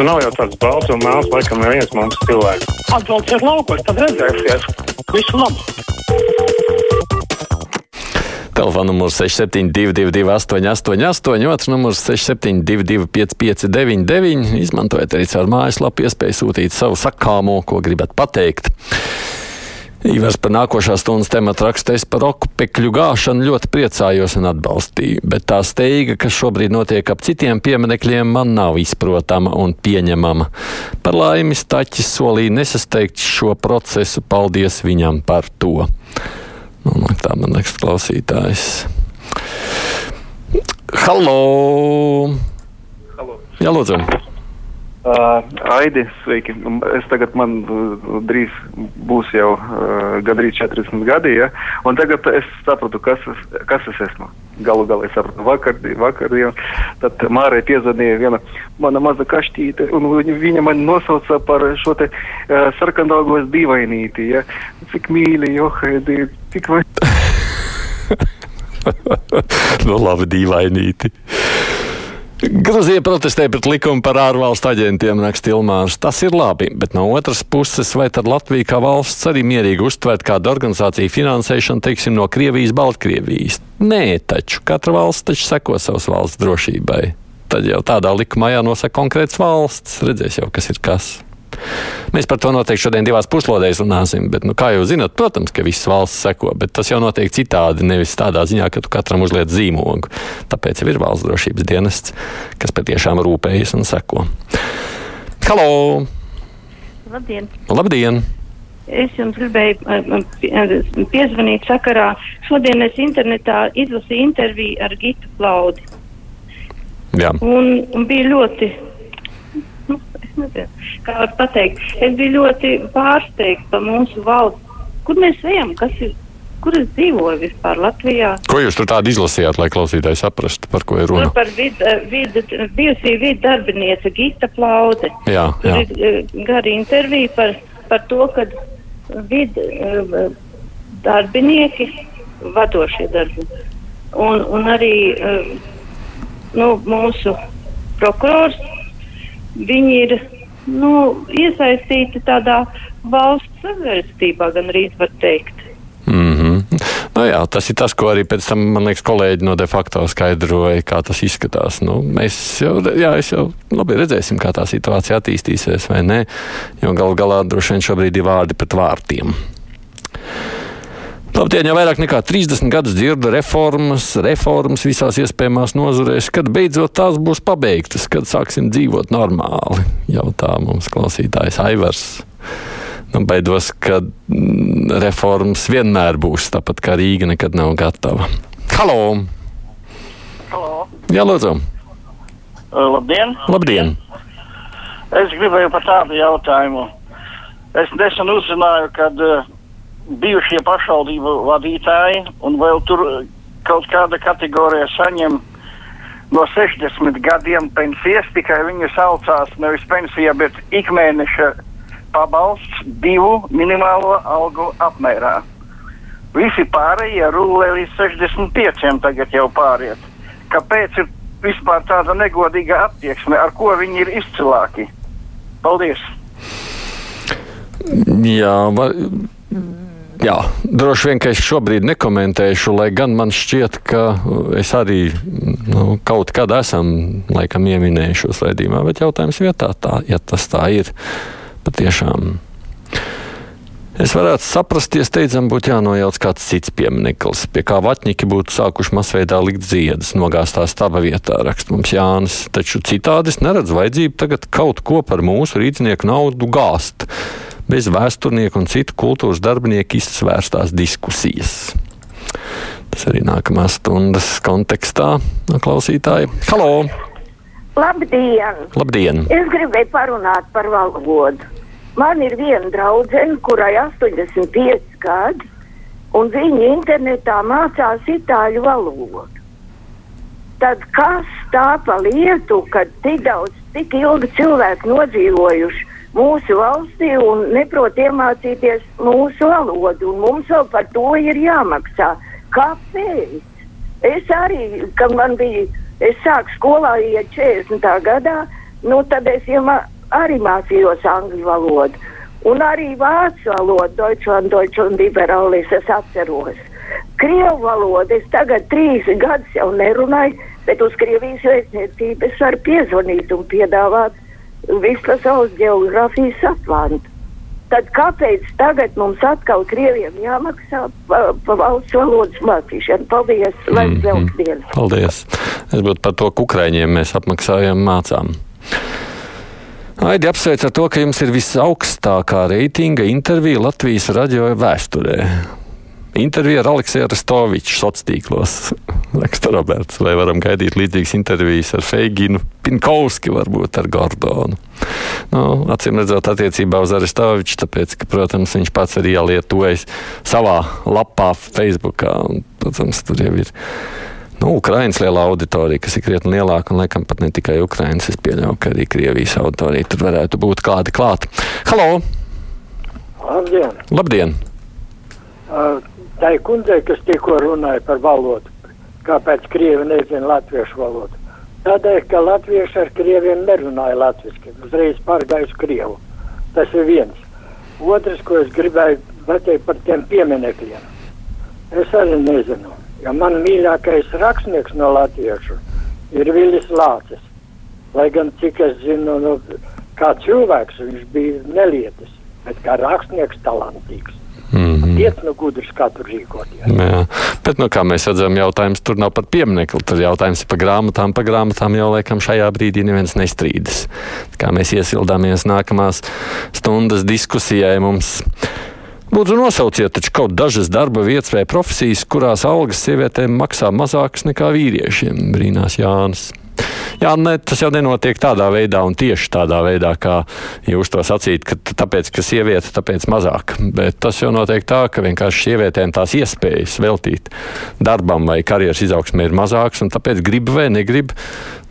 Nu, nav jau tāds balts un mēls, laikam, neviens mums cilvēks. Atbrauciet laukos, tad redzēsiet. Visu labu! Telefona numurs 6722, 888, otrs numurs 672, 559, izmantojiet arī caur mājaslapu, iespēju sūtīt savu sakāmo, ko gribat pateikt. Ivars par nākošā stundas tematu rakstīs par okupekļu gāšanu ļoti priecājos un atbalstīju, bet tā steiga, kas šobrīd notiek ap citiem pieminekļiem, man nav izprotama un pieņemama. Par laimi Staķis solīja nesasteigt šo procesu, paldies viņam par to. Nu, nu tā man liekas, klausītājs. Halo! Halo. Jā, lūdzu! Uh, Aidi, sveiki. Es tagad man uh, drīz būs jau uh, gandrīz 40 gadi, ja? un tagad es sapratu, kas es, kas es esmu. Galu galā es sapratu vakar, vakar ja? tad Mārai piezvanīja viena mana maza kaštīte, un viņa, man nosauca par šo te uh, sarkandalgos dīvainīti, ja? Cik mīļi, johaidi, tik vai. nu, labi, dīvainīti. Gruzija protestē pret likumu par ārvalstu aģentiem, raksta Ilmārs. Tas ir labi, bet no otras puses, vai tad Latvija kā valsts arī mierīgi uztvērt kādu organizāciju finansēšanu, teiksim, no Krievijas, Baltkrievijas? Nē, taču katra valsts taču seko savas valsts drošībai. Tad jau tādā likumā jānosaka konkrēts valsts, redzēs jau, kas ir kas. Mēs par to noteikti šodien divās puslodēs runāsim, bet, nu, kā jau zinat, protams, ka visas valsts seko, bet tas jau notiek citādi, nevis tādā ziņā, ka tu katram uzliec zīmogu. Tāpēc ir valsts drošības dienests, kas patiešām rūpējas un seko. Halo! Labdien! Labdien! Es jums gribēju piezvanīt sakarā. Šodien es internetā izlasīju interviju ar Gitu Plaudi. Jā. Un, un bija ļoti kā var pateikt, es biju ļoti pārsteigta par mūsu valsts. Kur mēs ejam? Kas ir? Kur es dzīvoju vispār Latvijā? Ko jūs tur tādu izlasījāt, lai klausītāji saprastu, par ko ir runa? Tur par vid, vid, bijusī vidu darbiniece Gita Plaude. Jā, jā. Tur ir gari intervija par, par to, ka vidu darbinieki, vadošie darbi, un, un arī nu, mūsu prokurors viņi ir nu, iesaistīti tādā valsts savērstībā, gan arī var teikt. Mm -hmm. nu, jā, tas ir tas, ko arī pēc tam, man liekas, kolēģi no de facto skaidroja, kā tas izskatās. Nu, mēs jau, jā, jau labi redzēsim, kā tā situācija attīstīsies vai nē, jo gal galā droši vien šobrīd ir vārdi pret vārtiem. Labdien, jau vairāk nekā 30 gadus dzirdu reformas, reformas visās iespējamās nozarēs. Kad beidzot tās būs pabeigtas, kad sāksim dzīvot normāli? Jautā mums klausītājs Aivars. Nu, baidos, ka mm, reformas vienmēr būs tāpat kā Rīga nekad nav gatava. Halo! Halo. Jā, lūdzu! Labdien! Labdien! Es gribēju par tādu jautājumu. Es nesen uzzināju, ka uh, bijušie pašvaldību vadītāji un vēl tur kaut kāda kategorija saņem no 60 gadiem pensijas, tikai viņi saucās nevis pensija, bet ikmēneša pabalsts divu minimālo algu apmērā. Visi pārējie rulē līdz 65 tagad jau pāriet. Kāpēc ir vispār tāda negodīga attieksme, ar ko viņi ir izcilāki? Paldies! Jā, var, Jā, droši vien, ka es šobrīd nekomentēšu, lai gan man šķiet, ka es arī nu, kaut kad esam laikam ieminējuši šos raidījumā, bet jautājums vietā tā, ja tas tā ir patiešām. Es varētu saprast, ja steidzam būtu jānojauc kāds cits piemineklis, pie kā vatņiki būtu sākuši masveidā likt ziedus, nogāztās taba vietā, raksta mums Jānis. Taču citādi es neredzu vajadzību tagad kaut ko par mūsu rīznieku naudu gāzt bez vēsturnieku un citu kultūras darbinieku izsvērstās diskusijas. Tas arī nākamās stundas kontekstā no klausītāja. Halo! Labdien! Labdien! Es gribēju parunāt par valodu. Man ir viena draudzene, kurai 85 gadi, un viņa internetā mācās itāļu valodu. Tad kas tā pa lietu, kad tik daudz, tik ilgi cilvēki nodzīvojuši mūsu valstī un neprot iemācīties mūsu valodu, mums vēl par to ir jāmaksā. Kāpēc? Es arī, kad man bija, es sāku skolā iet 40. gadā, nu tad es ma arī mācījos angļu valodu. Un arī vācu valodu, Deutschland, Deutschland, liberālis, es atceros. Krievu valodu es tagad trīs gadus jau nerunāju, bet uz Krievijas vēstniecību es varu piezvanīt un piedāvāt visu pasaules geogrāfijas atlantu. Tad kāpēc tagad mums atkal Krieviem jāmaksā pa, pa valsts valodas mācīšanu? Paldies, lai Mhm. dzels dienas! Paldies. Es būtu par to, ka Ukraiņiem mēs apmaksājam mācām. Aidi apsveic ar to, ka jums ir visaugstākā reitinga intervija Latvijas radio vēsturē. Intervija ar Aleksēju Rastoviču sociālos tīklos. Leksta Roberts, vai varam gaidīt līdzīgas intervijas ar Feiginu, Pinkovski, varbūt ar Gordonu. Nu, acīm redzot, attiecībā uz Aristoviču, tāpēc, ka, protams, viņš pats arī ielietojas savā lapā, Facebookā. Un, protams, tur jau ir nu, Ukraiņas liela auditorija, kas ir krietni lielāka, un laikam pat ne tikai Ukraiņas. Es pieļauju, ka arī Krievijas auditorija tur varētu būt kādi klāt. Halo! Labdien! Labdien! Uh, Tā ir kundze, kas tikko runāja par valodu. Kāpēc krievi nezina latviešu valodu? Tādēļ, ka latvieši ar krieviem nerunāja latviešu, uzreiz pārgāja uz krievu. Tas ir viens. Otrs, ko es gribēju pateikt par tiem pieminekļiem. Es arī nezinu, jo man mīļākais rakstnieks no latviešu ir Vilis Lācis. Lai gan, cik es zinu, nu, kā cilvēks viņš bija nelietis, bet kā rakstnieks talantīgs. Mm -hmm. Tiec nu gudrs, kā tur rīkoties. Jā, bet, nu, kā mēs redzam, jautājums tur nav par pieminiektu. Tur jautājums ir par grāmatām. Par grāmatām jau laikam šajā brīdī neviens nestrīdas. Kā mēs iesildāmies nākamās stundas diskusijai mums. Lūdzu, nosauciet kaut dažas darba vietas vai profesijas, kurās algas sievietēm maksā mazākas nekā vīriešiem, brīnās Jānis. Jā, ne, tas jau nenotiek tādā veidā un tieši tādā veidā, kā jūs to sacīt, ka tāpēc, ka sieviete, tāpēc mazāk. Bet tas jau notiek tā, ka vienkārši sievietēm tās iespējas veltīt darbam vai karjeras izaugsmē ir mazākas, un tāpēc grib vai negrib,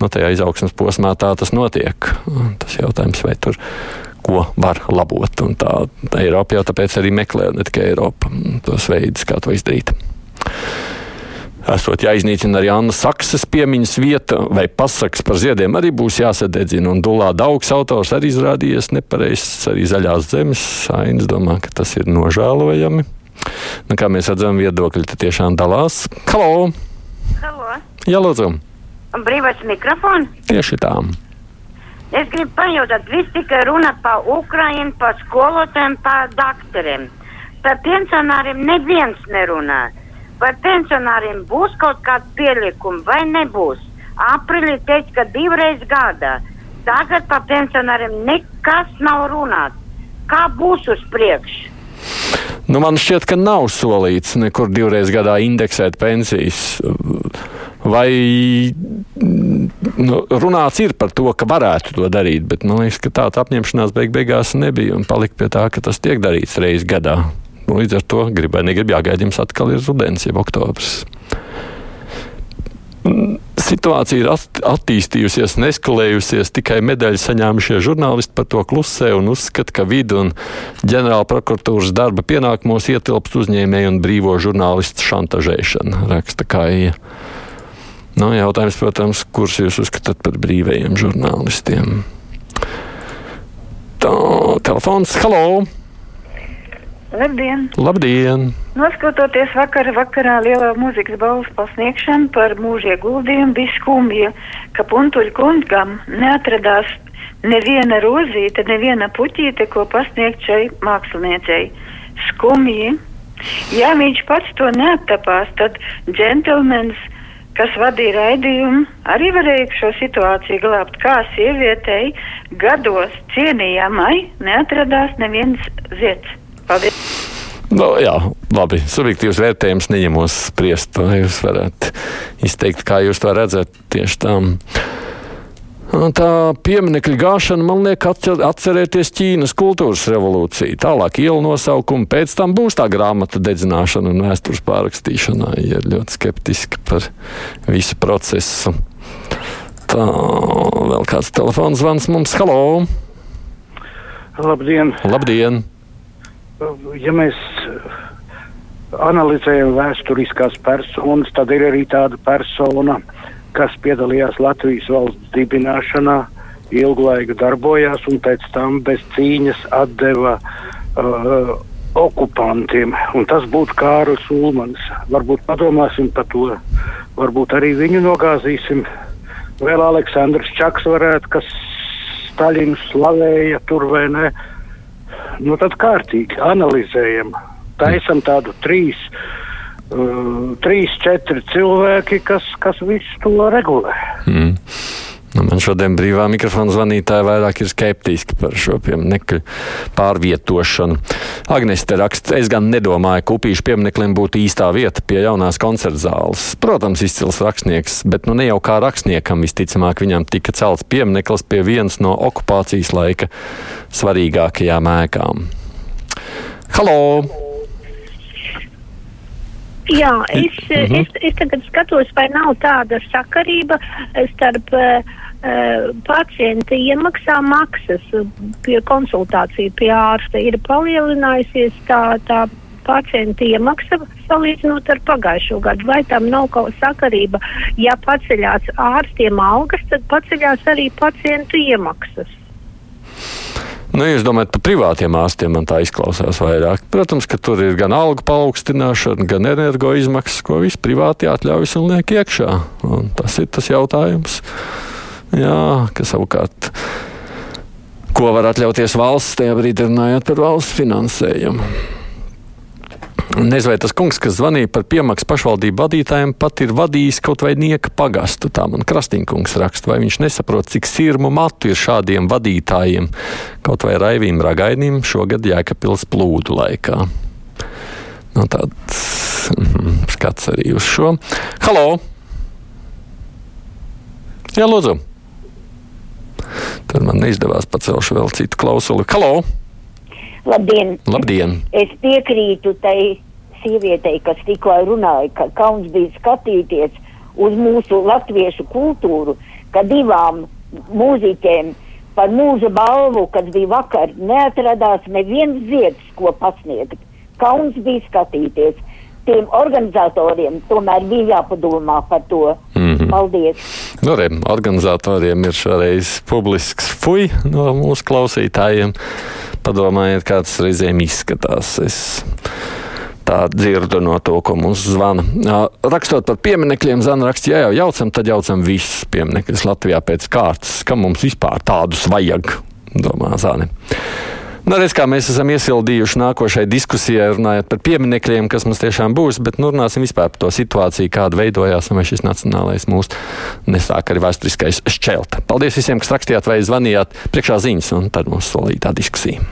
no tajā izaugsmas posmā tā tas notiek. Tas jautājums, vai tur ko var labot. Un tā Eiropa jau tāpēc arī meklē, ne tikai Eiropa, tos veidus, kā to izdarīt. Esot jāiznīcina arī Anna Saksas piemiņas vieta vai pasakas par ziediem, arī būs jāsadedzina. Un Dulā Daugs autors arī izrādījies nepareizs, arī zaļās zemes. Ainas domā, ka tas ir nožēlojami. Nu, kā mēs redzam, viedokļi tiešām dalās. Halo! Halo, Jā, lūdzu! brīvais mikrofons. Tieši tā. Es gribu pajautāt, viss tikai runa par Ukraiņu, par skolotājiem, par doktoriem. Par pensionāriem neviens nerunā. Vai pensionāriem būs kaut kāda pielikuma vai nebūs? Aprīlī teica, ka divreiz gadā. Tagad par pensionāriem nekas nav runāts. Kā būs uz priekšu? Nu, man šķiet, ka nav solīts nekur divreiz gadā indeksēt pensijas. Vai nu, runāts ir par to, ka varētu to darīt, bet man liekas, ka tāda apņemšanās beig beigās nebija un palika pie tā, ka tas tiek darīts reizes gadā. Nu, līdz ar to gribēju, negribu jāgaida jums atkal ir rudens, jeb oktobrs. Mm, Situācija ir at- attīstījusies, neskalējusies. Tikai medaļu saņēmušie žurnālisti par to klusē un uzskata, ka vidu un ģenerāla prokuratūras darba pienākumos ietilpst uzņēmēju un brīvo žurnālistu šantažēšana. Raksta Kaija. Nu, jautājums, protams, kurus jūs uzskatāt par brīvajiem žurnālistiem? Tā, telefons, halo! Labdien! Labdien! Noskatoties vakara vakarā lielā mūzikas balvas pasniegšanu par mūža ieguldījumu, bija skumja, ka puntuļu kungam neatradās neviena rozīte, neviena puķīte, ko pasniegt šai māksliniecei. Skumji. Ja viņš pats to neattapās, tad džentelmenis, kas vadīja raidījumu, arī varēja šo situāciju glābt. Kā sievietei gados cienījamai neatradās neviens zieds. Paldies! Nu, jā, labi. Subjektīvs vērtējums neņemos spriest. To jūs varat izteikt, kā jūs to redzat tieši tam. Un Tā pieminiekļa gāšana, man atcer- atcerēties Ķīnas kultūras revolūciju. Tālāk ielu nosaukumu, pēc tam būs tā grāmata dedzināšana un vēstures pārrakstīšana. Ja ir ļoti skeptiski par visu procesu. Tā vēl kāds telefons zvans mums. Halo! Labdien! Labdien! Ja mēs analizējam vēsturiskās personas, tad ir arī tāda persona, kas piedalījās Latvijas valsts dibināšanā, ilgu laiku darbojās un pēc tam bez cīņas atdeva uh, okupantiem. Un tas būtu Kārlis Ulmans. Varbūt padomāsim par to. Varbūt arī viņu nogāzīsim. Vēl Aleksandrs Čaks varētu, kas Staļinu slavēja tur vai ne. Nu tad kārtīgi analizējam. Taisam tādu trīs, uh, trīs, četri cilvēki, kas, kas visu to regulē. Mm. Nu, man šodien brīvā mikrofona zvanītāja vairāk ir skeptiski par šo pieminiektu pārvietošanu. Agnēs te raksta, es gan nedomāju, ka upīšu piemineklim būtu īstā vieta pie jaunās koncerta zāles. Protams, izcils rakstnieks, bet nu ne jau kā rakstniekam visticamāk viņam tika celts piemineklis pie vienas no okupācijas laika svarīgākajām ēkām. Halo! Jā, es, Mhm. mm -hmm. es, es tagad skatos, vai nav tāda sakarība starp uh, pacienta iemaksā maksas pie konsultāciju pie ārsta. Ir palielinājusies tā, tā pacienta iemaksa salīdzinot ar pagājušo gadu. Vai tam nav kaut sakarība? Ja paceļās ārstiem algas, tad paceļās arī pacientu iemaksas. Nu, jūs domājat par privātiem ārstiem, man tā izklausās vairāk. Protams, ka tur ir gan algu paaugstināšana, gan energo izmaksas, ko visi privāti atļaujas un liek iekšā. Un tas ir tas jautājums. Jā, ka savukārt, ko var atļauties valsts, tajā brīdī runājot par valsts finansējumu. Nezinu, vai tas kungs, kas zvanīja par piemaksu pašvaldību vadītājiem, pat ir vadījis kaut vai nieka pagastu. Tā man krastīnkungs raksta, vai viņš nesaprot, cik sirmu matu ir šādiem vadītājiem, kaut vai Raivīm Ragainim šogad Jēkabils plūdu laikā. Nu, tāds mm, skats arī uz šo. Halo! Jā, lūdzu! Tad man neizdevās pacelšu vēl citu klausuli. Halo! Labdien! Labdien! Es piekrītu tai sievietei, kas tikko runāja, ka kauns bija skatīties uz mūsu latviešu kultūru, ka divām mūziķiem par mūža balvu, kas bija vakar, neatradās neviens zieds, ko pasniegt. Kauns bija skatīties. Tiem organizatoriem tomēr bija jāpadomā par to. Mm -hmm. Paldies! Nu, re, organizatoriem ir šoreiz publisks fuj no mūsu klausītājiem. Padomājiet, kā tas reizēm izskatās. Es tā dzirdu no to, ko mums zvana. Rakstot par pieminekļiem, Zana raksta, ja jau jaucam, tad jaucam visus pieminekļus Latvijā pēc kārtas. Kam mums vispār tādus vajag? Domā Zana. Nu, redz, kā mēs esam iesildījuši nākošai diskusijai, runājot par pieminekļiem, kas mums tiešām būs, bet nu, runāsim vispār par to situāciju, kāda veidojās, un vai šis nacionālais mūsu nesāk arī vēsturiskais šķelta. Paldies visiem, kas rakstījāt vai zvanījāt priekšā ziņas, un tad mums solītā diskusija.